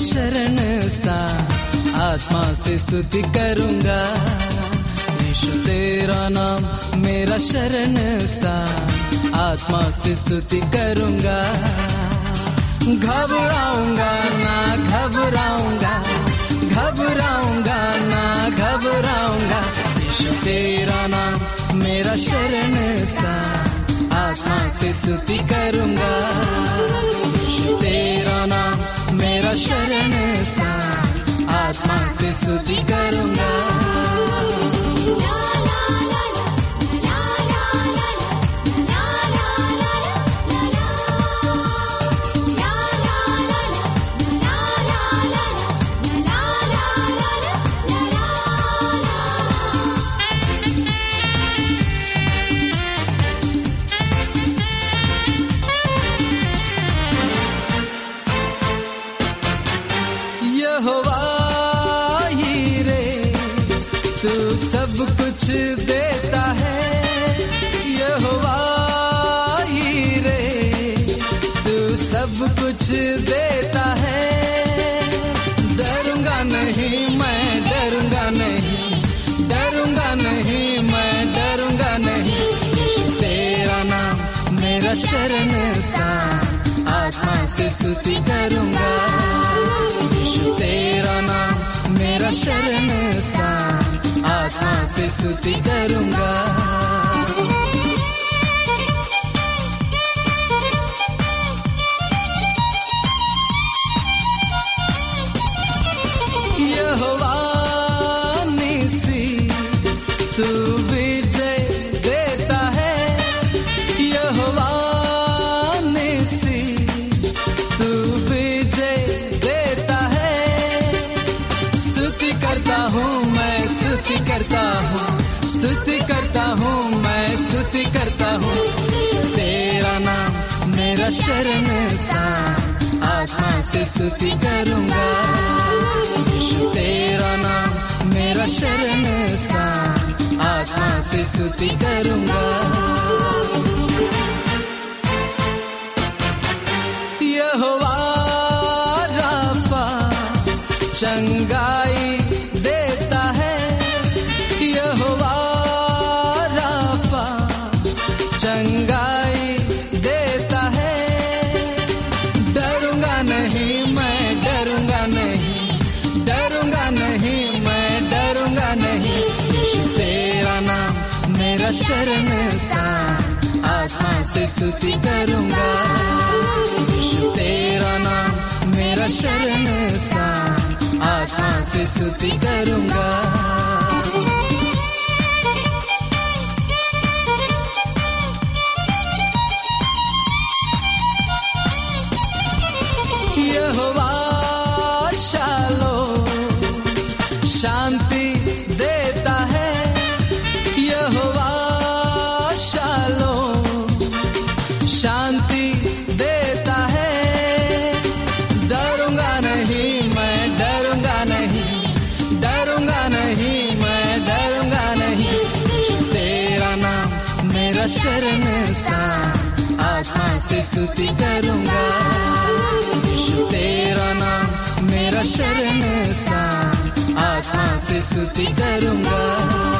शरण स्थान आत्मा से स्तुति करूँगा। यीशु तेरा नाम मेरा शरण स्थान आत्मा से स्तुति करूँगा। घबराऊँगा ना, घबराऊँगा घबराऊँगा ना, घबराऊँगा। यीशु तेरा नाम मेरा शरण स्थान आत्मा से स्तुति शरण स्थान आत्मा से स्तुति करूँगा। यीशु, तेरा नाम मेरा शरण स्थान आत्मा से स्तुति करूँगा। शरण स्थान आत्मा से स्तुति करूँगा। यीशु, तेरा नाम मेरा शरण स्थान आत्मा से स्तुति करूँगा। यहोवा, राफा चंगाई स्थान से स्तुति करूँगा। स्तुति करूँगा। यीशु तेरा नाम मेरा शरण स्थान। आत्मा से स्तुति करूँगा।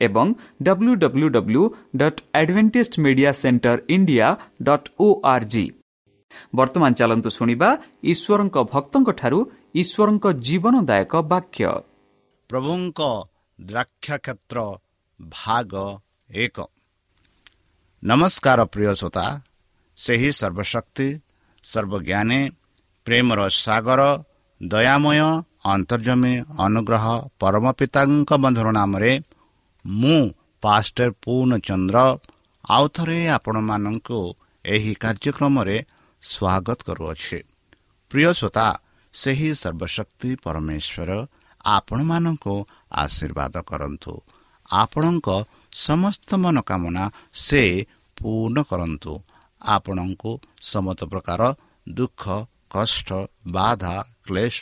ଏବଂ W W W dot Advantage Media Centre India dot O R G ବର୍ତ୍ତମାନ ଚାଲନ୍ତୁ ଶୁଣିବା ଈଶ୍ୱରଙ୍କ ଭକ୍ତଙ୍କଠାରୁ ଈଶ୍ୱରଙ୍କ ଜୀବନଦାୟକ ବାକ୍ୟ। ପ୍ରଭୁଙ୍କ ଦ୍ରାକ୍ଷାକ୍ଷେତ୍ର ଭାଗ ଏକ। ନମସ୍କାର ପ୍ରିୟ ଶ୍ରୋତା ସେହି ସର୍ବଶକ୍ତି ସର୍ବଜ୍ଞାନୀ ପ୍ରେମର ସାଗର ଦୟାମୟ ଅନ୍ତର୍ଜମୀ ଅନୁଗ୍ରହ ପରମ ପିତାଙ୍କ ବନ୍ଧୁର ନାମରେ ମୁଁ ପାଷ୍ଟର ପୂର୍ଣ୍ଣଚନ୍ଦ୍ର ଆଉ ଥରେ ଆପଣମାନଙ୍କୁ ଏହି କାର୍ଯ୍ୟକ୍ରମରେ ସ୍ୱାଗତ କରୁଅଛି। ପ୍ରିୟ ଶ୍ରୋତା ସେହି ସର୍ବଶକ୍ତି ପରମେଶ୍ୱର ଆପଣମାନଙ୍କୁ ଆଶୀର୍ବାଦ କରନ୍ତୁ। ଆପଣଙ୍କ ସମସ୍ତ ମନୋକାମନା ସେ ପୂର୍ଣ୍ଣ କରନ୍ତୁ। ଆପଣଙ୍କୁ ସମସ୍ତ ପ୍ରକାର ଦୁଃଖ କଷ୍ଟ ବାଧା କ୍ଲେଶ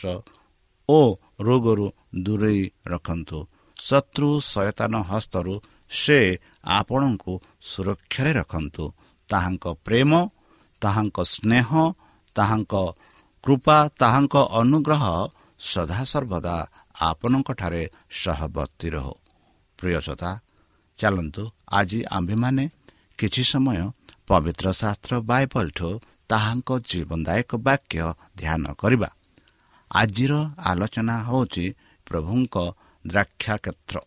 ଓ ରୋଗରୁ ଦୂରେଇ ରଖନ୍ତୁ। ଶତ୍ରୁ ସୟତାନ ହସ୍ତରୁ ସେ ଆପଣଙ୍କୁ ସୁରକ୍ଷାରେ ରଖନ୍ତୁ। ତାହାଙ୍କ ପ୍ରେମ ତାହାଙ୍କ ସ୍ନେହ ତାହାଙ୍କ କୃପା ତାହାଙ୍କ ଅନୁଗ୍ରହ ସଦାସର୍ବଦା ଆପଣଙ୍କଠାରେ ସହବର୍ତ୍ତୀ ରହୁ। ପ୍ରିୟସତା ଚାଲନ୍ତୁ ଆଜି ଆମ୍ଭେମାନେ କିଛି ସମୟ ପବିତ୍ର ଶାସ୍ତ୍ର ବାଇବଲଠୁ ତାହାଙ୍କ ଜୀବନଦାୟକ ବାକ୍ୟ ଧ୍ୟାନ କରିବା। ଆଜିର ଆଲୋଚନା ହେଉଛି ପ୍ରଭୁଙ୍କ ଦ୍ରାକ୍ଷାକ୍ଷେତ୍ର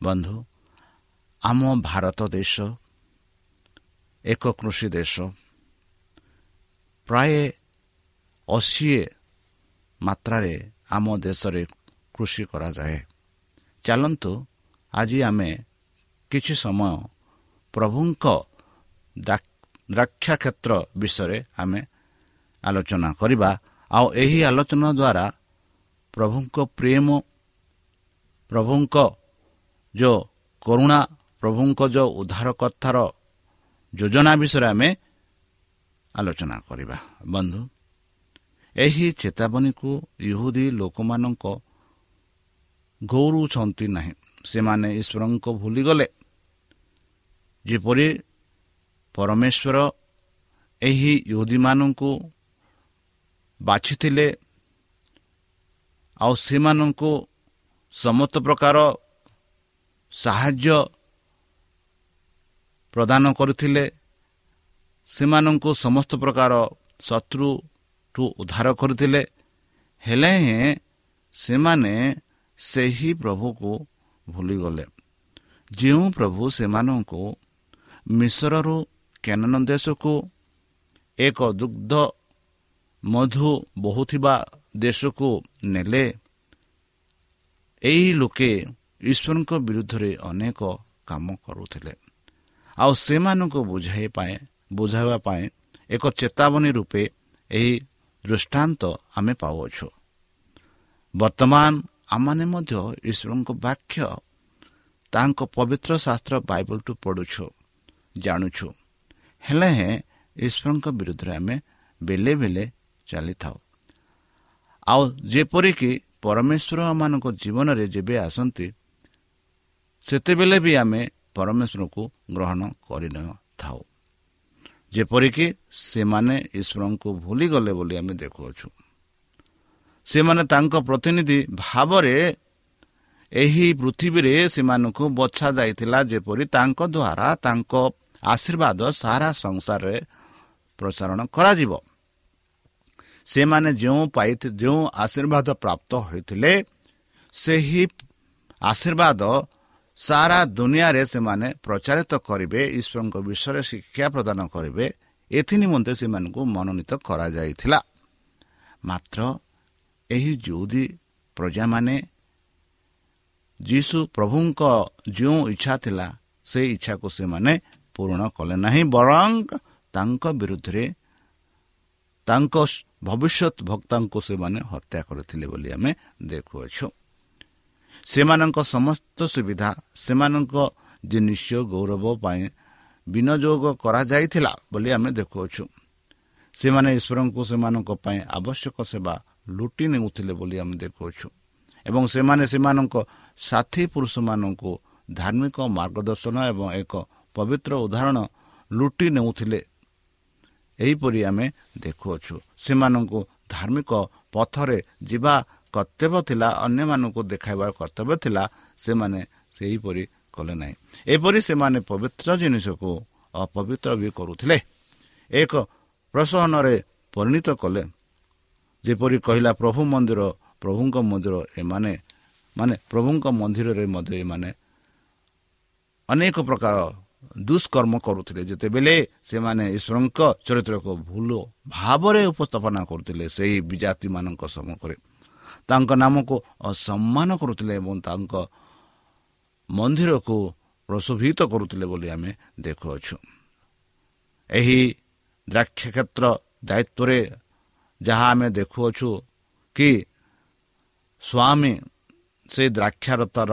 ବନ୍ଧୁ ଆମ ଭାରତ ଦେଶ ଏକ କୃଷି ଦେଶ ପ୍ରାୟ ଅଶୀ ମାତ୍ରାରେ ଆମ ଦେଶରେ କୃଷି କରାଯାଏ ଚାଲନ୍ତୁ ଆଜି ଆମେ କିଛି ସମୟ ପ୍ରଭୁଙ୍କ ଦ୍ରାକ୍ଷାକ୍ଷେତ୍ର ବିଷୟରେ ଆମେ ଆଲୋଚନା କରିବା ଆଉ ଏହି ଆଲୋଚନା ଦ୍ୱାରା ପ୍ରଭୁଙ୍କ ପ୍ରେମ ପ୍ରଭୁଙ୍କ ଯେଉଁ କରୁଣା ପ୍ରଭୁଙ୍କ ଯେଉଁ ଉଦ୍ଧାରକର୍ତ୍ତାର ଯୋଜନା ବିଷୟରେ ଆମେ ଆଲୋଚନା କରିବା। ବନ୍ଧୁ ଏହି ଚେତାବନୀକୁ ଇହୁଦୀ ଲୋକମାନଙ୍କ ଗୌରୁଛନ୍ତି ନାହିଁ। ସେମାନେ ଈଶ୍ୱରଙ୍କ ଭୁଲିଗଲେ। ଯେପରି ପରମେଶ୍ୱର ଏହି ୟୁଦୀମାନଙ୍କୁ ବାଛିଥିଲେ ଆଉ ସେମାନଙ୍କୁ ସମସ୍ତ ପ୍ରକାର ସାହାଯ୍ୟ ପ୍ରଦାନ କରିଥିଲେ। ସେମାନଙ୍କୁ ସମସ୍ତ ପ୍ରକାର ଶତ୍ରୁଠୁ ଉଦ୍ଧାର କରିଥିଲେ। ହେଲେ ହେଁ ସେମାନେ ସେହି ପ୍ରଭୁକୁ ଭୁଲିଗଲେ। ଯେଉଁ ପ୍ରଭୁ ସେମାନଙ୍କୁ ମିଶ୍ରରୁ କେନନ ଦେଶକୁ ଏକ ଦୁଗ୍ଧ ମଧୁ ବହୁଥିବା ଦେଶକୁ ନେଲେ ଏହି ଲୋକେ ଈଶ୍ୱରଙ୍କ ବିରୁଦ୍ଧରେ ଅନେକ କାମ କରୁଥିଲେ। ଆଉ ସେମାନଙ୍କୁ ବୁଝାଇ ପାଇଁ ବୁଝାଇବା ପାଇଁ ଏକ ଚେତାବନୀ ରୂପେ ଏହି ଦୃଷ୍ଟାନ୍ତ ଆମେ ପାଉଅଛୁ। ବର୍ତ୍ତମାନ ଆମମାନେ ମଧ୍ୟ ଈଶ୍ୱରଙ୍କ ବାକ୍ୟ ତାଙ୍କ ପବିତ୍ର ଶାସ୍ତ୍ର ବାଇବଲଠୁ ପଢ଼ୁଛୁ ଜାଣୁଛୁ। ହେଲେ ହେଁ ଈଶ୍ୱରଙ୍କ ବିରୁଦ୍ଧରେ ଆମେ ବେଲେ ବେଲେ ଚାଲିଥାଉ। ଆଉ ଯେପରିକି ପରମେଶ୍ୱର ଆମମାନଙ୍କ ଜୀବନରେ ଯେବେ ଆସନ୍ତି ସେତେବେଳେ ବି ଆମେ ପରମେଶ୍ୱରକୁ ଗ୍ରହଣ କରିନଥାଉ। ଯେପରିକି ସେମାନେ ଈଶ୍ୱରଙ୍କୁ ଭୁଲିଗଲେ ବୋଲି ଆମେ ଦେଖୁଅଛୁ। ସେମାନେ ତାଙ୍କ ପ୍ରତିନିଧି ଭାବରେ ଏହି ପୃଥିବୀରେ ସେମାନଙ୍କୁ ବଛା ଯାଇଥିଲା ଯେପରି ତାଙ୍କ ଦ୍ୱାରା ତାଙ୍କ ଆଶୀର୍ବାଦ ସାରା ସଂସାରରେ ପ୍ରସାରଣ କରାଯିବ। ସେମାନେ ଯେଉଁ ପାଇ ଯେଉଁ ଆଶୀର୍ବାଦ ପ୍ରାପ୍ତ ହୋଇଥିଲେ ସେହି ଆଶୀର୍ବାଦ ସାରା ଦୁନିଆରେ ସେମାନେ ପ୍ରଚାରିତ କରିବେ ଈଶ୍ୱରଙ୍କ ବିଷୟରେ ଶିକ୍ଷା ପ୍ରଦାନ କରିବେ। ଏଥି ନିମନ୍ତେ ସେମାନଙ୍କୁ ମନୋନୀତ କରାଯାଇଥିଲା। ମାତ୍ର ଏହି ଯୁଦି ପ୍ରଜାମାନେ ଯୀଶୁ ପ୍ରଭୁଙ୍କ ଯେଉଁ ଇଚ୍ଛା ଥିଲା ସେ ଇଚ୍ଛାକୁ ସେମାନେ ପୂରଣ କଲେ ନାହିଁ ବରଂ ତାଙ୍କ ବିରୁଦ୍ଧରେ ତାଙ୍କ ଭବିଷ୍ୟତ ଭକ୍ତାଙ୍କୁ ସେମାନେ ହତ୍ୟା କରିଥିଲେ ବୋଲି ଆମେ ଦେଖୁଅଛୁ। ସେମାନଙ୍କ ସମସ୍ତ ସୁବିଧା ସେମାନଙ୍କ ଜିନିଷ ଗୌରବ ପାଇଁ ବିନିଯୋଗ କରାଯାଇଥିଲା ବୋଲି ଆମେ ଦେଖୁଅଛୁ। ସେମାନେ ଈଶ୍ୱରଙ୍କୁ ସେମାନଙ୍କ ପାଇଁ ଆବଶ୍ୟକ ସେବା ଲୁଟି ନେଉଥିଲେ ବୋଲି ଆମେ ଦେଖୁଅଛୁ। ଏବଂ ସେମାନେ ସେମାନଙ୍କ ସାଥୀ ପୁରୁଷମାନଙ୍କୁ ଧାର୍ମିକ ମାର୍ଗଦର୍ଶନ ଏବଂ ଏକ ପବିତ୍ର ଉଦାହରଣ ଲୁଟି ନେଉଥିଲେ। ଏହିପରି ଆମେ ଦେଖୁଅଛୁ। ସେମାନଙ୍କୁ ଧାର୍ମିକ ପଥରେ ଯିବା କର୍ତ୍ତବ୍ୟ ଥିଲା ଅନ୍ୟମାନଙ୍କୁ ଦେଖାଇବାର କର୍ତ୍ତବ୍ୟ ଥିଲା ସେମାନେ ସେହିପରି କଲେ ନାହିଁ। ଏପରି ସେମାନେ ପବିତ୍ର ଜିନିଷକୁ ଅପବିତ୍ର ବି କରୁଥିଲେ। ଏକ ପ୍ରସହନରେ ପରିଣତ କଲେ। ଯେପରି କହିଲା ପ୍ରଭୁ ମନ୍ଦିର ପ୍ରଭୁଙ୍କ ମନ୍ଦିର ଏମାନେ ମାନେ ପ୍ରଭୁଙ୍କ ମନ୍ଦିରରେ ମଧ୍ୟ ଏମାନେ ଅନେକ ପ୍ରକାର ଦୁଷ୍କର୍ମ କରୁଥିଲେ। ଯେତେବେଳେ ସେମାନେ ଈଶ୍ୱରଙ୍କ ଚରିତ୍ରକୁ ଭୁଲ ଭାବରେ ଉପସ୍ଥାପନା କରୁଥିଲେ ସେହି ବିଜାତିମାନଙ୍କ ସମ୍ମୁଖରେ। ତାଙ୍କ ନାମକୁ ଅସମ୍ମାନ କରୁଥିଲେ ଏବଂ ତାଙ୍କ ମନ୍ଦିରକୁ ପ୍ରଶୋଭିତ କରୁଥିଲେ ବୋଲି ଆମେ ଦେଖୁଅଛୁ। ଏହି ଦ୍ରାକ୍ଷ କ୍ଷେତ୍ର ଦାୟିତ୍ୱରେ ଯାହା ଆମେ ଦେଖୁଅଛୁ କି ସ୍ୱାମୀ ସେ ଦ୍ରାକ୍ଷାରତାର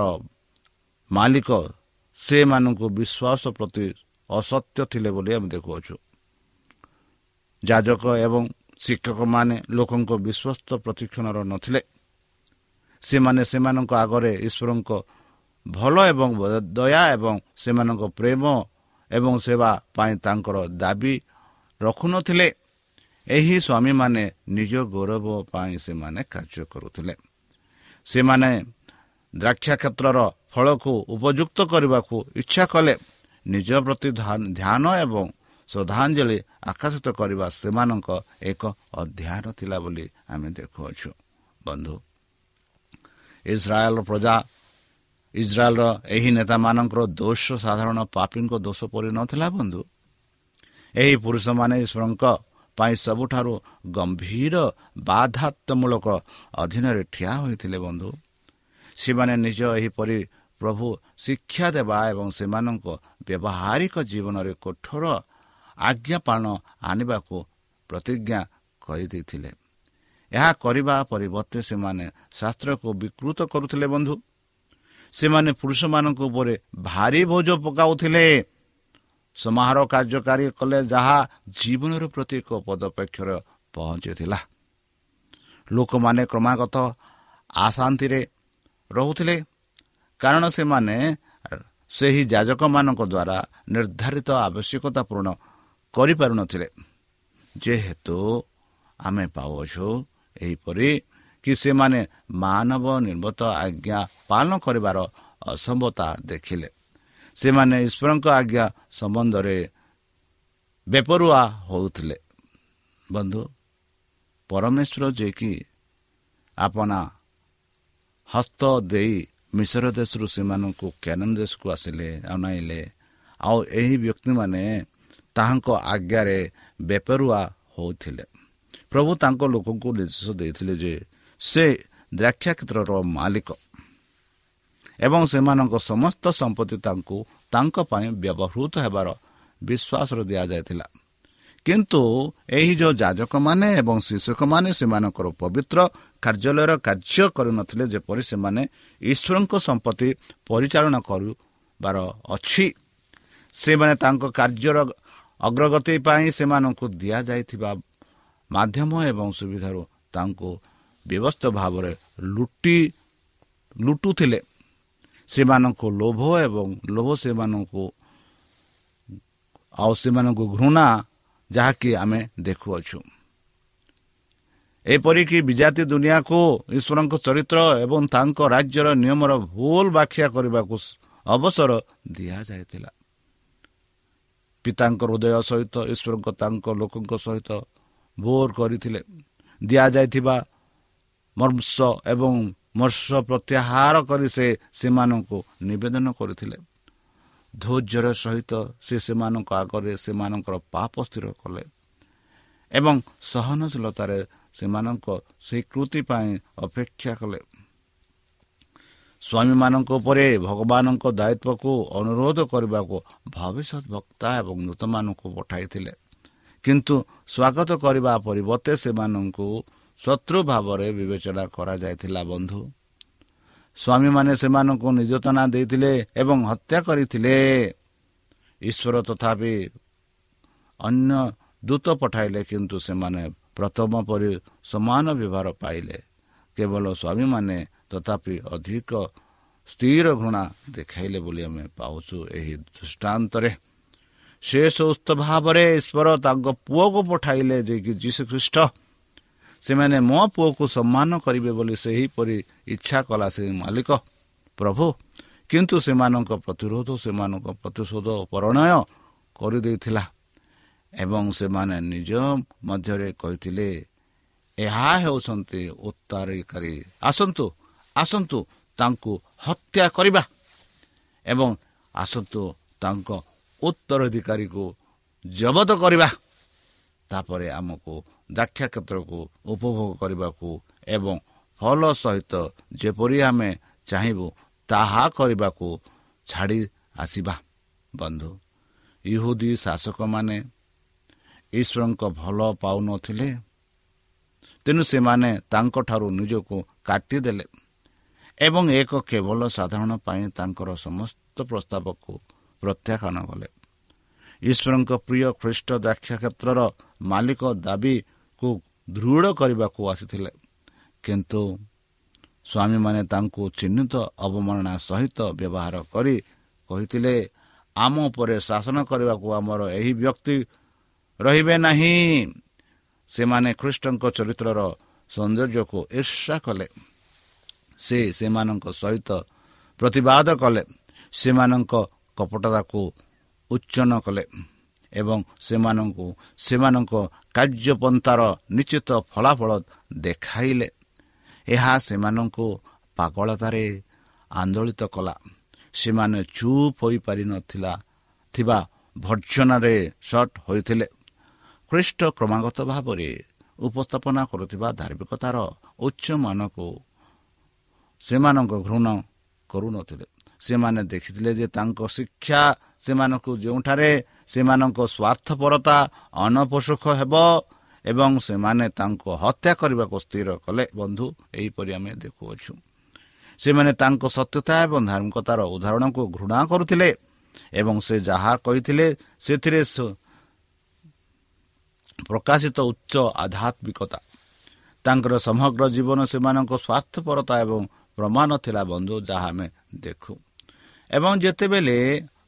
ମାଲିକ ସେମାନଙ୍କୁ ବିଶ୍ୱାସ ପ୍ରତି ଅସତ୍ୟ ଥିଲେ ବୋଲି ଆମେ ଦେଖୁଅଛୁ। ଯାଜକ ଏବଂ ଶିକ୍ଷକମାନେ ଲୋକଙ୍କ ବିଶ୍ୱସ୍ତ ପ୍ରତିକ୍ଷଣର ନଥିଲେ। ସେମାନେ ସେମାନଙ୍କ ଆଗରେ ଈଶ୍ୱରଙ୍କ ଭଲ ଏବଂ ଦୟା ଏବଂ ସେମାନଙ୍କ ପ୍ରେମ ଏବଂ ସେବା ପାଇଁ ତାଙ୍କର ଦାବି ରଖୁନଥିଲେ। ଏହି ସ୍ୱାମୀମାନେ ନିଜ ଗୌରବ ପାଇଁ ସେମାନେ କାର୍ଯ୍ୟ କରୁଥିଲେ। ସେମାନେ ଦ୍ରାକ୍ଷା କ୍ଷେତ୍ରର ଫଳକୁ ଉପଯୁକ୍ତ କରିବାକୁ ଇଚ୍ଛା କଲେ ନିଜ ପ୍ରତି ଧ୍ୟାନ ଏବଂ ଶ୍ରଦ୍ଧାଞ୍ଜଳି ଆକର୍ଷିତ କରିବା ସେମାନଙ୍କ ଏକ ଅଧ୍ୟୟନ ଥିଲା ବୋଲି ଆମେ ଦେଖୁଅଛୁ। ବନ୍ଧୁ ଇସ୍ରାଏଲ ପ୍ରଜା ଇସ୍ରାଏଲର ଏହି ନେତାମାନଙ୍କର ଦୋଷ ସାଧାରଣ ପାପୀଙ୍କ ଦୋଷ ପରି ନଥିଲା ବନ୍ଧୁ। ଏହି ପୁରୁଷମାନେ ଈଶ୍ୱରଙ୍କ ପାଇଁ ସବୁଠାରୁ ଗମ୍ଭୀର ବାଧାତ୍ମୂଳକ ଅଧୀନରେ ଠିଆ ହୋଇଥିଲେ ବନ୍ଧୁ। ସେମାନେ ନିଜ ଏହିପରି ପ୍ରଭୁ ଶିକ୍ଷା ଦେବା ଏବଂ ସେମାନଙ୍କ ବ୍ୟବହାରିକ ଜୀବନରେ କଠୋର ଆଜ୍ଞା ପାଳନ ଆଣିବାକୁ ପ୍ରତିଜ୍ଞା କରିଦେଇଥିଲେ। ଏହା କରିବା ପରିବର୍ତ୍ତେ ସେମାନେ ଶାସ୍ତ୍ରକୁ ବିକୃତ କରୁଥିଲେ ବନ୍ଧୁ। ସେମାନେ ପୁରୁଷମାନଙ୍କ ଉପରେ ଭାରି ବୋଝ ପକାଉଥିଲେ। ସମାରୋହ କାର୍ଯ୍ୟକାରୀ କଲେ ଯାହା ଜୀବନର ପ୍ରତ୍ୟେକ ପଦପେକ୍ଷରେ ପହଞ୍ଚିଥିଲା। ଲୋକମାନେ କ୍ରମାଗତ ଆଶାନ୍ତିରେ ରହୁଥିଲେ। କାରଣ ସେମାନେ ସେହି ଯାଜକମାନଙ୍କ ଦ୍ୱାରା ନିର୍ଦ୍ଧାରିତ ଆବଶ୍ୟକତା ପୂରଣ କରିପାରୁନଥିଲେ। ଯେହେତୁ ଆମେ ପାଉଅଛୁ ଏହିପରି କି ସେମାନେ ମାନବ ନିର୍ମତ ଆଜ୍ଞା ପାଳନ କରିବାର ଅସମ୍ଭତା ଦେଖିଲେ। ସେମାନେ ଈଶ୍ୱରଙ୍କ ଆଜ୍ଞା ସମ୍ବନ୍ଧରେ ବେପରୁଆ ହେଉଥିଲେ। ବନ୍ଧୁ ପରମେଶ୍ୱର ଯିଏକି ଆପଣା ହସ୍ତ ଦେଇ ମିଶ୍ର ଦେଶରୁ ସେମାନଙ୍କୁ କ୍ୟାନନ ଦେଶକୁ ଆସିଲେ ଅନାଇଲେ। ଆଉ ଏହି ବ୍ୟକ୍ତିମାନେ ତାହାଙ୍କ ଆଜ୍ଞାରେ ବେପରୁଆ ହେଉଥିଲେ। ପ୍ରଭୁ ତାଙ୍କ ଲୋକଙ୍କୁ ନିର୍ଦ୍ଦେଶ ଦେଇଥିଲେ ଯେ ସେ ଦ୍ରାକ୍ଷା କ୍ଷେତ୍ରର ମାଲିକ ଏବଂ ସେମାନଙ୍କ ସମସ୍ତ ସମ୍ପତ୍ତି ତାଙ୍କୁ ତାଙ୍କ ପାଇଁ ବ୍ୟବହୃତ ହେବାର ବିଶ୍ୱାସର ଦିଆଯାଇଥିଲା। କିନ୍ତୁ ଏହି ଯେଉଁ ଯାଜକମାନେ ଏବଂ ଶିକ୍ଷକମାନେ ସେମାନଙ୍କର ପବିତ୍ର କାର୍ଯ୍ୟାଳୟର କାର୍ଯ୍ୟ କରିନଥିଲେ ଯେପରି ସେମାନେ ଈଶ୍ୱରଙ୍କ ସମ୍ପତ୍ତି ପରିଚାଳନା କରିବାର ଅଛି ସେମାନେ ତାଙ୍କ କାର୍ଯ୍ୟର ଅଗ୍ରଗତି ପାଇଁ ସେମାନଙ୍କୁ ଦିଆଯାଇଥିବା ମାଧ୍ୟମ ଏବଂ ସୁବିଧାରୁ ତାଙ୍କୁ ବ୍ୟବସ୍ଥ ଭାବରେ ଲୁଟି ଲୁଟୁଥିଲେ। ସେମାନଙ୍କୁ ଲୋଭ ଏବଂ ଲୋଭ ସେମାନଙ୍କୁ ଆଉ ସେମାନଙ୍କୁ ଘୃଣା ଯାହାକି ଆମେ ଦେଖୁଅଛୁ। ଏପରିକି ବିଜାତି ଦୁନିଆକୁ ଈଶ୍ୱରଙ୍କ ଚରିତ୍ର ଏବଂ ତାଙ୍କ ରାଜ୍ୟର ନିୟମର ଭୁଲ ବ୍ୟାଖ୍ୟା କରିବାକୁ ଅବସର ଦିଆଯାଇଥିଲା। ପିତାଙ୍କ ହୃଦୟ ସହିତ ଈଶ୍ୱରଙ୍କ ତାଙ୍କ ଲୋକଙ୍କ ସହିତ ଭୋର କରିଥିଲେ। ଦିଆଯାଇଥିବା ମର୍ମସ ଏବଂ ମର୍ଷ ପ୍ରତ୍ୟାହାର କରି ସେ ସେମାନଙ୍କୁ ନିବେଦନ କରିଥିଲେ। ଧୈର୍ଯ୍ୟର ସହିତ ସେ ସେମାନଙ୍କ ଆଗରେ ସେମାନଙ୍କର ପାପ ସ୍ଥିର କଲେ ଏବଂ ସହନଶୀଳତାରେ ସେମାନଙ୍କ ସେହି କୃତି ପାଇଁ ଅପେକ୍ଷା କଲେ। ସ୍ୱାମୀମାନଙ୍କ ଉପରେ ଭଗବାନଙ୍କ ଦାୟିତ୍ୱକୁ ଅନୁରୋଧ କରିବାକୁ ଭବିଷ୍ୟତ ବକ୍ତା ଏବଂ ନୂତମାନଙ୍କୁ ପଠାଇଥିଲେ। କିନ୍ତୁ ସ୍ୱାଗତ କରିବା ପରିବର୍ତ୍ତେ ସେମାନଙ୍କୁ ଶତ୍ରୁ ଭାବରେ ବିବେଚନା କରାଯାଇଥିଲା ବନ୍ଧୁ। ସ୍ୱାମୀମାନେ ସେମାନଙ୍କୁ ନିର୍ଯାତନା ଦେଇଥିଲେ ଏବଂ ହତ୍ୟା କରିଥିଲେ। ଈଶ୍ୱର ତଥାପି ଅନ୍ୟ ଦୂତ ପଠାଇଲେ କିନ୍ତୁ ସେମାନେ ପ୍ରଥମ ପରି ସମାନ ବ୍ୟବହାର ପାଇଲେ। କେବଳ ସ୍ୱାମୀମାନେ ତଥାପି ଅଧିକ ସ୍ଥିର ଘୃଣା ଦେଖାଇଲେ ବୋଲି ଆମେ ପାଉଛୁ ଏହି ଦୃଷ୍ଟାନ୍ତରେ। ଶେଷ ଉସ୍ତ ଭାବରେ ଈଶ୍ୱର ତାଙ୍କ ପୁଅକୁ ପଠାଇଲେ ଯେ କି ଯୀଶୁ ଖ୍ରୀଷ୍ଟ ସେମାନେ ମୋ ପୁଅକୁ ସମ୍ମାନ କରିବେ ବୋଲି ସେହିପରି ଇଚ୍ଛା କଲା ସେ ମାଲିକ। ପ୍ରଭୁ କିନ୍ତୁ ସେମାନଙ୍କ ପ୍ରତିରୋଧ ସେମାନଙ୍କ ପ୍ରତିଶୋଧ ପରିଣୟ କରିଦେଇଥିଲା ଏବଂ ସେମାନେ ନିଜ ମଧ୍ୟରେ କହିଥିଲେ ଏହା ହେଉଛନ୍ତି ଉତ୍ତରାଧିକାରୀ ଆସନ୍ତୁ ଆସନ୍ତୁ ତାଙ୍କୁ ହତ୍ୟା କରିବା ଏବଂ ଆସନ୍ତୁ ତାଙ୍କ ଉତ୍ତରାଧିକାରୀକୁ ଜବତ କରିବା। ତାପରେ ଆମକୁ ଦାକ୍ଷା କ୍ଷେତ୍ରକୁ ଉପଭୋଗ କରିବାକୁ ଏବଂ ଫଲ ସହିତ ଯେପରି ଆମେ ଚାହିଁବୁ ତାହା କରିବାକୁ ଛାଡ଼ି ଆସିବା। ବନ୍ଧୁ ଇହୁଦୀ ଶାସକମାନେ ଈଶ୍ୱରଙ୍କ ଭଲ ପାଉନଥିଲେ। ତେଣୁ ସେମାନେ ତାଙ୍କଠାରୁ ନିଜକୁ କାଟିଦେଲେ ଏବଂ ଏକ କେବଳ ସାଧାରଣ ପାଇଁ ତାଙ୍କର ସମସ୍ତ ପ୍ରସ୍ତାବକୁ ପ୍ରତ୍ୟାଖ୍ୟାନ କଲେ। ଈଶ୍ୱରଙ୍କ ପ୍ରିୟ ଖ୍ରୀଷ୍ଟ ଦାକ୍ଷ କ୍ଷେତ୍ରର ମାଲିକ ଦାବିକୁ ଦୃଢ଼ କରିବାକୁ ଆସିଥିଲେ। କିନ୍ତୁ ସ୍ୱାମୀମାନେ ତାଙ୍କୁ ଚିହ୍ନିତ ଅବମାନନା ସହିତ ବ୍ୟବହାର କରି କହିଥିଲେ ଆମ ଉପରେ ଶାସନ କରିବାକୁ ଆମର ଏହି ବ୍ୟକ୍ତି ରହିବେ ନାହିଁ। ସେମାନେ ଖ୍ରୀଷ୍ଟଙ୍କ ଚରିତ୍ରର ସୌନ୍ଦର୍ଯ୍ୟକୁ ଈର୍ଷା କଲେ। ସେ ସେମାନଙ୍କ ସହିତ ପ୍ରତିବାଦ କଲେ। ସେମାନଙ୍କ କପଟତାକୁ ଉଚ୍ଚନ କଲେ। ଏବଂ ସେମାନଙ୍କୁ ସେମାନଙ୍କ କାର୍ଯ୍ୟପନ୍ଥାର ନିଶ୍ଚିତ ଫଳାଫଳ ଦେଖାଇଲେ। ଏହା ସେମାନଙ୍କୁ ପାଗଳତାରେ ଆନ୍ଦୋଳିତ କଲା। ସେମାନେ ଚୁପ୍ ହୋଇପାରିନଥିଲା ଥିବା ଭର୍ଜନାରେ ସଟ୍ ହୋଇଥିଲେ। ଖ୍ରୀଷ୍ଟ କ୍ରମାଗତ ଭାବରେ ଉପସ୍ଥାପନା କରୁଥିବା ଧାର୍ମିକତାର ଉଚ୍ଚମାନକୁ ସେମାନଙ୍କ ଘୃଣ କରୁନଥିଲେ। ସେମାନେ ଦେଖିଥିଲେ ଯେ ତାଙ୍କ ଶିକ୍ଷା ସେମାନଙ୍କୁ ଯେଉଁଠାରେ ସେମାନଙ୍କ ସ୍ୱାର୍ଥପରତା ଅନପୋଷକ ହେବ ଏବଂ ସେମାନେ ତାଙ୍କୁ ହତ୍ୟା କରିବାକୁ ସ୍ଥିର କଲେ। ବନ୍ଧୁ ଏହିପରି ଆମେ ଦେଖୁଅଛୁ। ସେମାନେ ତାଙ୍କ ସତ୍ୟତା ଏବଂ ଧାର୍ମିକତାର ଉଦାହରଣକୁ ଘୃଣା କରୁଥିଲେ ଏବଂ ସେ ଯାହା କହିଥିଲେ ସେଥିରେ ପ୍ରକାଶିତ ଉଚ୍ଚ ଆଧ୍ୟାତ୍ମିକତା। ତାଙ୍କର ସମଗ୍ର ଜୀବନ ସେମାନଙ୍କ ସ୍ୱାର୍ଥପରତା ଏବଂ ପ୍ରମାଣ ଥିଲା ବନ୍ଧୁ ଯାହା ଆମେ ଦେଖୁ। ଏବଂ ଯେତେବେଳେ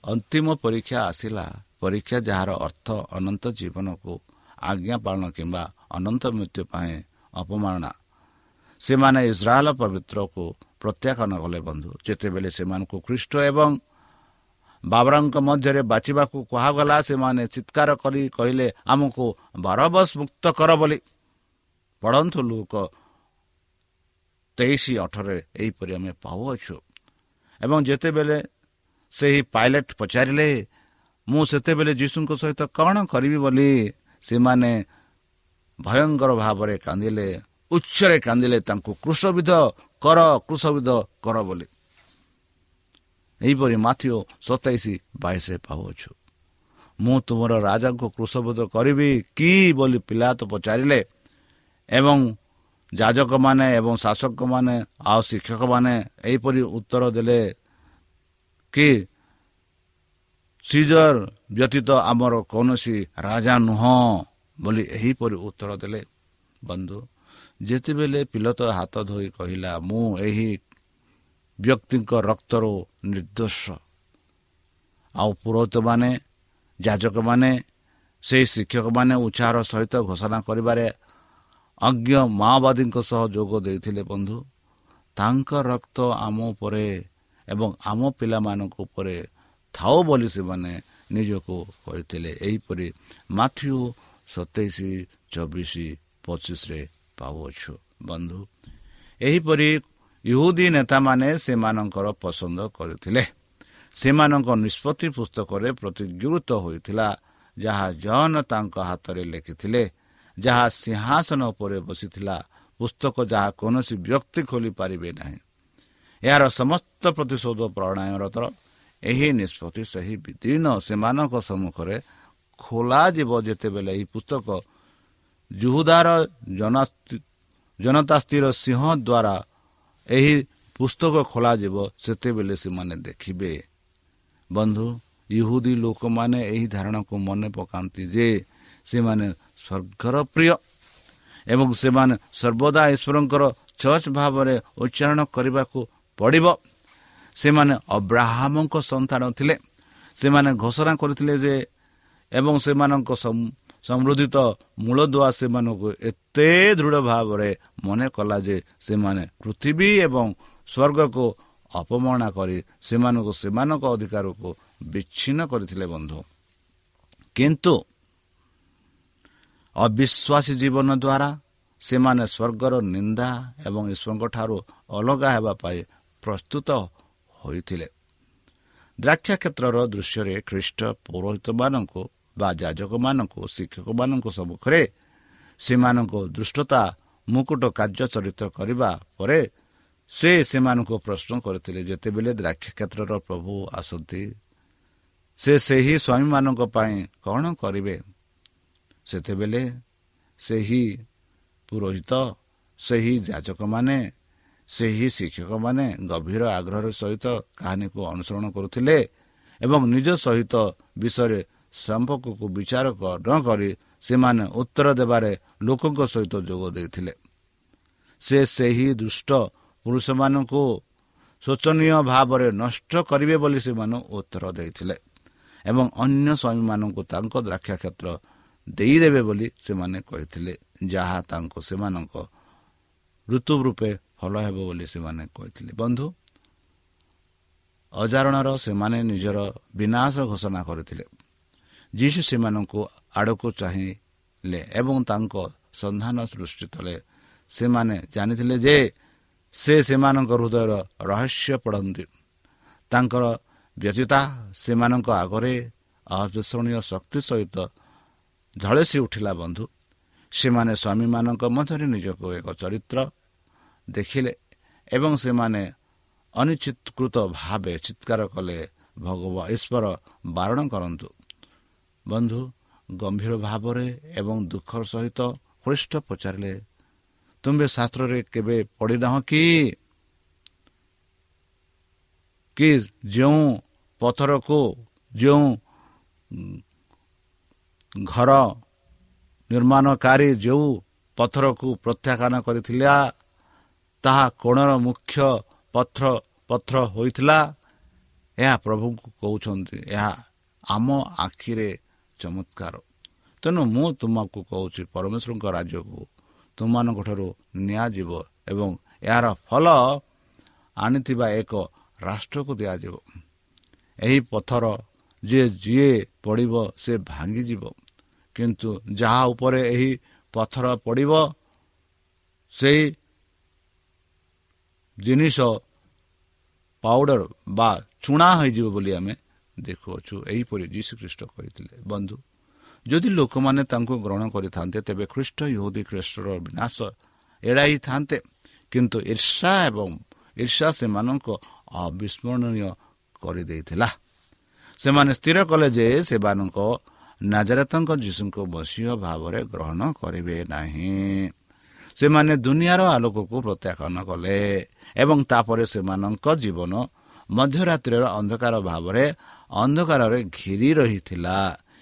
ଅନ୍ତିମ ପରୀକ୍ଷା ଆସିଲା ପରୀକ୍ଷା ଯାହାର ଅର୍ଥ ଅନନ୍ତ ଜୀବନକୁ ଆଜ୍ଞା ପାଳନ କିମ୍ବା ଅନନ୍ତ ମୃତ୍ୟୁ ପାଇଁ ଅପମାନନା ସେମାନେ ଇସ୍ରାଏଲ ପବିତ୍ରକୁ ପ୍ରତ୍ୟାଖ୍ୟାନ କଲେ ବନ୍ଧୁ। ଯେତେବେଳେ ସେମାନଙ୍କୁ ଖ୍ରୀଷ୍ଟ ଏବଂ ବାବରାଙ୍କ ମଧ୍ୟରେ ବାଛିବାକୁ କୁହାଗଲା ସେମାନେ ଚିତ୍କାର କରି କହିଲେ ଆମକୁ ବାରବସ ମୁକ୍ତ କର ବୋଲି। ପଢ଼ନ୍ତୁ ଲୋକ ତେଇଶ ଅଠରରେ ଏହିପରି ଆମେ ପାଉଅଛୁ। ଏବଂ ଯେତେବେଳେ ସେହି ପାଇଲଟ ପଚାରିଲେ ମୁଁ ସେତେବେଳେ ଯୀଶୁଙ୍କ ସହିତ କ'ଣ କରିବି ବୋଲି ସେମାନେ ଭୟଙ୍କର ଭାବରେ କାନ୍ଦିଲେ ଉଚ୍ଚରେ କାନ୍ଦିଲେ ତାଙ୍କୁ କୃଷବିଧ କର କୃଷବିଧ କର ବୋଲି। ଏହିପରି ମାଥିଓ ସତେଇଶ ବାଇଶରେ ପାଉଅଛୁ। ମୁଁ ତୁମର ରାଜାଙ୍କୁ କୃଷବୋଧ କରିବି କି ବୋଲି ପିଲା ତ ପଚାରିଲେ ଏବଂ ଯାଜକମାନେ ଏବଂ ଶାସକମାନେ ଆଉ ଶିକ୍ଷକମାନେ ଏହିପରି ଉତ୍ତର ଦେଲେ କି ସିଜର ବ୍ୟତୀତ ଆମର କୌଣସି ରାଜା ନୁହଁ ବୋଲି ଏହିପରି ଉତ୍ତର ଦେଲେ ବନ୍ଧୁ ଯେତେବେଳେ ପିଲତ ହାତ ଧୋଇ କହିଲା ମୁଁ ଏହି ବ୍ୟକ୍ତିଙ୍କ ରକ୍ତରୁ ନିର୍ଦ୍ଦୋଷ। ଆଉ ପୁରୋହିତମାନେ ଯାଜକମାନେ ସେହି ଶିକ୍ଷକମାନେ ଉତ୍ସାହର ସହିତ ଘୋଷଣା କରିବାରେ ଅଜ୍ଞ ମାଓବାଦୀଙ୍କ ସହ ଯୋଗ ଦେଇଥିଲେ ବନ୍ଧୁ। ତାଙ୍କ ରକ୍ତ ଆମ ଉପରେ ଏବଂ ଆମ ପିଲାମାନଙ୍କ ଉପରେ ଥାଉ ବୋଲି ସେମାନେ ନିଜକୁ କହିଥିଲେ। ଏହିପରି ମାଥ୍ୟୁ ସତେଇଶ ଚବିଶ ପଚିଶରେ ପାଉଅଛୁ। ବନ୍ଧୁ ଏହିପରି ଇହୁଦୀ ନେତାମାନେ ସେମାନଙ୍କର ପସନ୍ଦ କରିଥିଲେ। ସେମାନଙ୍କ ନିଷ୍ପତ୍ତି ପୁସ୍ତକରେ ପ୍ରତିଗୃତ ହୋଇଥିଲା ଯାହା ଜନ ତାଙ୍କ ହାତରେ ଲେଖିଥିଲେ ଯାହା ସିଂହାସନ ଉପରେ ବସିଥିଲା। ପୁସ୍ତକ ଯାହା କୌଣସି ବ୍ୟକ୍ତି ଖୋଲିପାରିବେ ନାହିଁ। ଏହାର ସମସ୍ତ ପ୍ରତିଶୋଧ ପ୍ରଣୟରତ ଏହି ନିଷ୍ପତ୍ତି ସେହି ବିଦିନ ସେମାନଙ୍କ ସମ୍ମୁଖରେ ଖୋଲାଯିବ ଯେତେବେଳେ ଏହି ପୁସ୍ତକ ଜୁହୁଦାର ଜନତା ସ୍ଥିର ସିଂହ ଦ୍ୱାରା ଏହି ପୁସ୍ତକ ଖୋଲାଯିବ ସେତେବେଳେ ସେମାନେ ଦେଖିବେ। ବନ୍ଧୁ ଇହୁଦୀ ଲୋକମାନେ ଏହି ଧାରଣାକୁ ମନେ ପକାନ୍ତି ଯେ ସେମାନେ ସ୍ୱର୍ଗର ପ୍ରିୟ ଏବଂ ସେମାନେ ସର୍ବଦା ଈଶ୍ୱରଙ୍କର ଚର୍ଚ୍ଚ ଭାବରେ ଉଚ୍ଚାରଣ କରିବାକୁ ପଡ଼ିବ। ସେମାନେ ଅବ୍ରାହ୍ମଙ୍କ ସନ୍ତାନ ଥିଲେ। ସେମାନେ ଘୋଷଣା କରିଥିଲେ ଯେ ଏବଂ ସେମାନଙ୍କ ସମୃଦ୍ଧିତ ମୂଳଦୁଆ ସେମାନଙ୍କୁ ଏତେ ଦୃଢ଼ ଭାବରେ ମନେ କଲା ଯେ ସେମାନେ ପୃଥିବୀ ଏବଂ ସ୍ୱର୍ଗକୁ ଅପମାନା କରି ସେମାନଙ୍କୁ ସେମାନଙ୍କ ଅଧିକାରକୁ ବିଚ୍ଛିନ୍ନ କରିଥିଲେ ବନ୍ଧୁ। କିନ୍ତୁ ଅବିଶ୍ୱାସୀ ଜୀବନ ଦ୍ୱାରା ସେମାନେ ସ୍ୱର୍ଗର ନିନ୍ଦା ଏବଂ ଈଶ୍ୱରଙ୍କ ଠାରୁ ଅଲଗା ହେବା ପାଇଁ ପ୍ରସ୍ତୁତ ହୋଇଥିଲେ। ଦ୍ରାକ୍ଷା କ୍ଷେତ୍ରର ଦୃଶ୍ୟରେ ଖ୍ରୀଷ୍ଟ ପୌରୋହିତମାନଙ୍କୁ ବା ଯାଜକମାନଙ୍କୁ ଶିକ୍ଷକମାନଙ୍କ ସମ୍ମୁଖରେ ସେମାନଙ୍କ ଦୃଷ୍ଟତା ମୁକୁଟ କାର୍ଯ୍ୟ ଚରିତ କରିବା ପରେ ସେ ସେମାନଙ୍କୁ ପ୍ରଶ୍ନ କରିଥିଲେ ଯେତେବେଳେ ଦ୍ରାକ୍ଷ କ୍ଷେତ୍ରର ପ୍ରଭୁ ଆସନ୍ତି ସେ ସେହି ସ୍ୱାମୀମାନଙ୍କ ପାଇଁ କ'ଣ କରିବେ? ସେତେବେଳେ ସେହି ପୁରୋହିତ ସେହି ଯାଚକମାନେ ସେହି ଶିକ୍ଷକମାନେ ଗଭୀର ଆଗ୍ରହର ସହିତ କାହାଣୀକୁ ଅନୁସରଣ କରୁଥିଲେ ଏବଂ ନିଜ ସହିତ ବିଷୟରେ ସମ୍ପର୍କକୁ ବିଚାର ନ କରି ସେମାନେ ଉତ୍ତର ଦେବାରେ ଲୋକଙ୍କ ସହିତ ଯୋଗ ଦେଇଥିଲେ। ସେ ସେହି ଦୁଷ୍ଟ ପୁରୁଷମାନଙ୍କୁ ଶୋଚନୀୟ ଭାବରେ ନଷ୍ଟ କରିବେ ବୋଲି ସେମାନେ ଉତ୍ତର ଦେଇଥିଲେ ଏବଂ ଅନ୍ୟ ସ୍ୱାମୀମାନଙ୍କୁ ତାଙ୍କ ଦ୍ରାକ୍ଷା କ୍ଷେତ୍ର ଦେଇଦେବେ ବୋଲି ସେମାନେ କହିଥିଲେ ଯାହା ତାଙ୍କୁ ସେମାନଙ୍କ ଋତୁ ରୂପେ ଭଲ ହେବ ବୋଲି ସେମାନେ କହିଥିଲେ। ବନ୍ଧୁ ଅଜାରଣର ସେମାନେ ନିଜର ବିନାଶ ଘୋଷଣା କରିଥିଲେ। ଯୀଶୁ ସେମାନଙ୍କୁ ଆଡ଼କୁ ଚାହିଁଲେ ଏବଂ ତାଙ୍କ ସନ୍ଧାନ ସୃଷ୍ଟି କଲେ ସେମାନେ ଜାଣିଥିଲେ ଯେ ସେ ସେମାନଙ୍କ ହୃଦୟର ରହସ୍ୟ ପଢ଼ନ୍ତି। ତାଙ୍କର ବ୍ୟତୀତା ସେମାନଙ୍କ ଆଗରେ ଅବିସ୍ମରଣୀୟ ଶକ୍ତି ସହିତ ଝଳସି ଉଠିଲା ବନ୍ଧୁ। ସେମାନେ ସ୍ୱାମୀମାନଙ୍କ ମଧ୍ୟରେ ନିଜକୁ ଏକ ଚରିତ୍ର ଦେଖିଲେ ଏବଂ ସେମାନେ ଅନିଶ୍ଚିତକୃତ ଭାବେ ଚିତ୍କାର କଲେ ଭଗବାନ ଈଶ୍ୱର ବାରଣ କରନ୍ତୁ। ବନ୍ଧୁ ଗମ୍ଭୀର ଭାବରେ ଏବଂ ଦୁଃଖର ସହିତ ଖ୍ରୀଷ୍ଟ ପଚାରିଲେ ତୁମେ ଶାସ୍ତ୍ରରେ କେବେ ପଢ଼ିନାହଁ କି? କି ଯେଉଁ ପଥରକୁ ଯେଉଁ ଘର ନିର୍ମାଣକାରୀ ଯେଉଁ ପଥରକୁ ପ୍ରତ୍ୟାଖ୍ୟାନ କରିଥିଲା ତାହା କୋଣର ମୁଖ୍ୟ ପଥର ପଥର ହୋଇଥିଲା। ଏହା ପ୍ରଭୁଙ୍କୁ କହୁଛନ୍ତି ଏହା ଆମ ଆଖିରେ ଚମତ୍କାର। ତେଣୁ ମୁଁ ତୁମକୁ କହୁଛି ପରମେଶ୍ୱରଙ୍କ ରାଜ୍ୟକୁ ତୁମମାନଙ୍କଠାରୁ ନିଆଯିବ ଏବଂ ଏହାର ଫଲ ଆଣିଥିବା ଏକ ରାଷ୍ଟ୍ରକୁ ଦିଆଯିବ। ଏହି ପଥର ଯିଏ ଯିଏ ପଡ଼ିବ ସେ ଭାଙ୍ଗିଯିବ। କିନ୍ତୁ ଯାହା ଉପରେ ଏହି ପଥର ପଡ଼ିବ ସେହି ଜିନିଷ ପାଉଡ଼ର ବା ଚୁଣା ହୋଇଯିବ ବୋଲି ଆମେ ଦେଖୁଅଛୁ। ଏହିପରି ଯୀଶୁଖ୍ରୀଷ୍ଟ କହିଥିଲେ ବନ୍ଧୁ ଯଦି ଲୋକମାନେ ତାଙ୍କୁ ଗ୍ରହଣ କରିଥାନ୍ତେ ତେବେ ଖ୍ରୀଷ୍ଟ ଇହୁଦୀ ଖ୍ରୀଷ୍ଟର ବିନାଶ ଏଡ଼ାଇଥାନ୍ତେ। କିନ୍ତୁ ଈର୍ଷା ଏବଂ ଈର୍ଷା ସେମାନଙ୍କ ଅବିସ୍ମରଣୀୟ କରିଦେଇଥିଲା। ସେମାନେ ସ୍ଥିର କଲେ ଯେ ସେମାନଙ୍କ ନାଜରତଙ୍କ ଯୀଶୁଙ୍କ ମସିହ ଭାବରେ ଗ୍ରହଣ କରିବେ ନାହିଁ। ସେମାନେ ଦୁନିଆର ଆଲୋକକୁ ପ୍ରତ୍ୟାଖ୍ୟାନ କଲେ ଏବଂ ତାପରେ ସେମାନଙ୍କ ଜୀବନ ମଧ୍ୟରାତ୍ରିର ଅନ୍ଧକାର ଭାବରେ ଅନ୍ଧକାରରେ ଘିରି ରହିଥିଲା।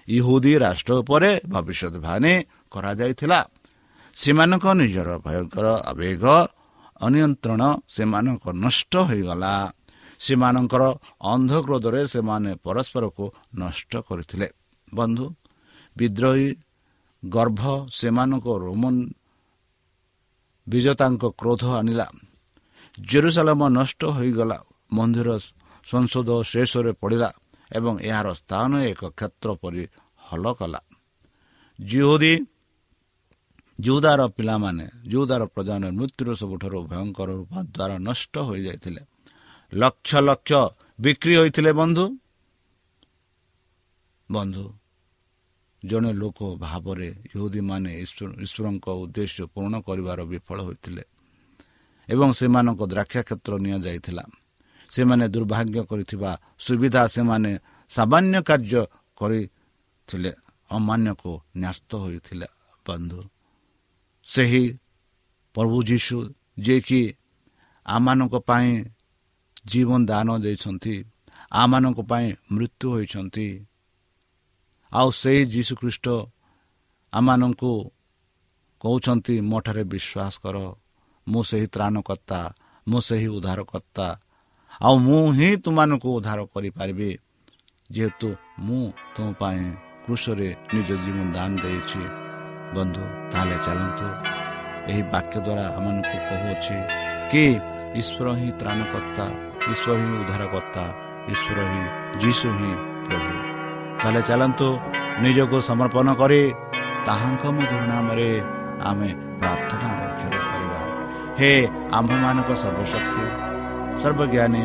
ଇହୁଦୀ ରାଷ୍ଟ୍ର ଉପରେ ଭବିଷ୍ୟତ ଭାନେ କରାଯାଇଥିଲା। ସେମାନଙ୍କ ନିଜର ଭୟଙ୍କର ଆବେଗ ଅନିୟନ୍ତ୍ରଣ ସେମାନଙ୍କ ନଷ୍ଟ ହୋଇଗଲା। ସେମାନଙ୍କର ଅନ୍ଧକ୍ରୋଧରେ ସେମାନେ ପରସ୍ପରକୁ ନଷ୍ଟ କରିଥିଲେ। ବନ୍ଧୁ ବିଦ୍ରୋହୀ ଗର୍ଭ ସେମାନଙ୍କ ରୋମନ ବିଜେତାଙ୍କ କ୍ରୋଧ ଆଣିଲା। ଜେରୁସାଲାମ ନଷ୍ଟ ହୋଇଗଲା। ମନ୍ଦିର ସଂସଦ ଶେଷରେ ପଡ଼ିଲା ଏବଂ ଏହାର ସ୍ଥାନ ଏକ କ୍ଷେତ୍ର ପରି ହଲ କଲା। ଜିହୁଦୀ ଯୁଦାର ପିଲାମାନେ ଯୁଦାର ପ୍ରଜାମାନେ ମୃତ୍ୟୁର ସବୁଠାରୁ ଭୟଙ୍କର ରୂପ ଦ୍ୱାରା ନଷ୍ଟ ହୋଇଯାଇଥିଲେ। ଲକ୍ଷ ଲକ୍ଷ ବିକ୍ରି ହୋଇଥିଲେ ବନ୍ଧୁ। ବନ୍ଧୁ ଜଣେ ଲୋକ ଭାବରେ ଇହୁଦୀମାନେ ଈଶ୍ୱରଙ୍କ ଉଦ୍ଦେଶ୍ୟ ପୂରଣ କରିବାର ବିଫଳ ହୋଇଥିଲେ ଏବଂ ସେମାନଙ୍କ ଦ୍ରାକ୍ଷା କ୍ଷେତ୍ର ନିଆଯାଇଥିଲା। ସେମାନେ ଦୁର୍ଭାଗ୍ୟ କରିଥିବା ସୁବିଧା ସେମାନେ ସାମାନ୍ୟ କାର୍ଯ୍ୟ କରିଥିଲେ ଅମାନ୍ୟକୁ ନ୍ୟସ୍ତ ହୋଇଥିଲେ ବନ୍ଧୁ। ସେହି ପ୍ରଭୁ ଯୀଶୁ ଯିଏକି ଆମମାନଙ୍କ ପାଇଁ ଜୀବନ ଦାନ ଦେଇଛନ୍ତି ଆମମାନଙ୍କ ପାଇଁ ମୃତ୍ୟୁ ହୋଇଛନ୍ତି ଆଉ ସେହି ଯୀଶୁଖ୍ରୀଷ୍ଟ ଆମମାନଙ୍କୁ କହୁଛନ୍ତି ମୋ ଠାରେ ବିଶ୍ୱାସ କର। ମୁଁ ସେହି ତ୍ରାଣକର୍ତ୍ତା ମୁଁ ସେହି ଉଦ୍ଧାରକର୍ତ୍ତା। ଆଉ ମୁଁ ହିଁ ତୁମମାନଙ୍କୁ ଉଦ୍ଧାର କରିପାରିବି। ଯେହେତୁ ମୁଁ ତୁମ ପାଇଁ କୃଷରେ ନିଜ ଜୀବନ ଦାନ ଦେଇଛି। ବନ୍ଧୁ ତାହେଲେ ଚାଲନ୍ତୁ। ଏହି ବାକ୍ୟ ଦ୍ୱାରା ଆମମାନଙ୍କୁ କହୁଅଛି କି ଈଶ୍ୱର ହିଁ ତ୍ରାଣକର୍ତ୍ତା ଈଶ୍ୱର ହିଁ ଉଦ୍ଧାରକର୍ତ୍ତା ଈଶ୍ୱର ହିଁ ଯୀଶୁ ହିଁ ପ୍ରଭୁ ତାହେଲେ ଚାଲନ୍ତୁ ନିଜକୁ ସମର୍ପଣ କରି ତାହାଙ୍କ ମଧୁର ନାମରେ ଆମେ ପ୍ରାର୍ଥନା ଉଚ୍ଚର କରିବା। ହେ ଆମ୍ଭମାନଙ୍କ ସର୍ବଶକ୍ତି ସର୍ବଜ୍ଞାନୀ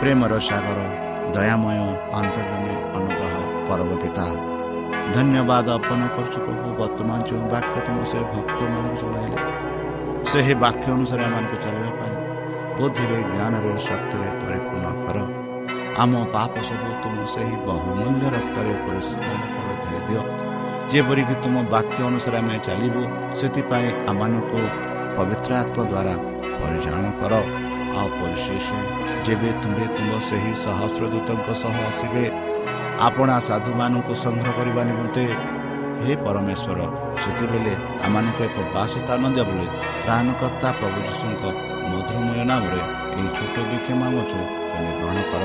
ପ୍ରେମର ସାଗର ଦୟାମୟ ଅନ୍ତର୍ଜମୀ ଅନୁଗ୍ରହ ପରମ ପିତା ଧନ୍ୟବାଦ ଅର୍ପଣ କରୁଛୁ ପ୍ରଭୁ ବର୍ତ୍ତମାନ ଯେଉଁ ବାକ୍ୟ ତୁମ ସେ ଭକ୍ତମାନଙ୍କୁ ଶୁଣାଇଲେ ସେହି ବାକ୍ୟ ଅନୁସାରେ ଏମାନଙ୍କୁ ଚାଲିବା ପାଇଁ ବୁଦ୍ଧିରେ ଜ୍ଞାନରେ ଶକ୍ତିରେ ପରିପୂର୍ଣ୍ଣ କର। ଆମ ପାପ ସବୁ ତୁମ ସେହି ବହୁମୂଲ୍ୟ ରକ୍ତରେ ପରିଷ୍କାର କର ଦିଅ ଯେପରିକି ତୁମ ବାକ୍ୟ ଅନୁସାରେ ଆମେ ଚାଲିବୁ ସେଥିପାଇଁ ଆମମାନଙ୍କୁ ପବିତ୍ର ଆତ୍ମା ଦ୍ୱାରା ପରିଚାଳନା କର। ଆଉ ପରିଶେଷ ଯେବେ ତୁମେ ତୁମ ସେହି ସହସ୍ର ଦୂତଙ୍କ ସହ ଆସିବେ ଆପଣା ସାଧୁମାନଙ୍କୁ ସଂଗ୍ରହ କରିବା ନିମନ୍ତେ ହେ ପରମେଶ୍ୱର ସେତେବେଳେ ଆମମାନଙ୍କୁ ଏକ ବାସସ୍ଥାନ ଦିଅ ବୋଲି ତ୍ରାଣକର୍ତ୍ତା ପ୍ରଭୁ ଯୀଶୁଙ୍କ ମଧୁରମୟ ନାମରେ ଏହି ଛୋଟ ବିକ୍ଷମ ଅଛୁ ଗ୍ରହଣ କର।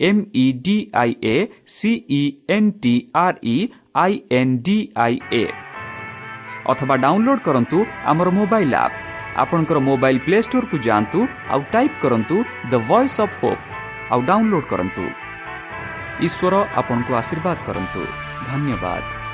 M E D I A C E N T R E I N D I A अथवा डाउनलोड करन्तु अमर मोबाइल आप आपनकर मोबाइल प्ले स्टोर कु जानतु आउ टाइप करन्तु द वॉयस अफ पोप आउ डाउनलोड करन्तु ईश्वर आपनकु आशीर्वाद करन्तु धन्यवाद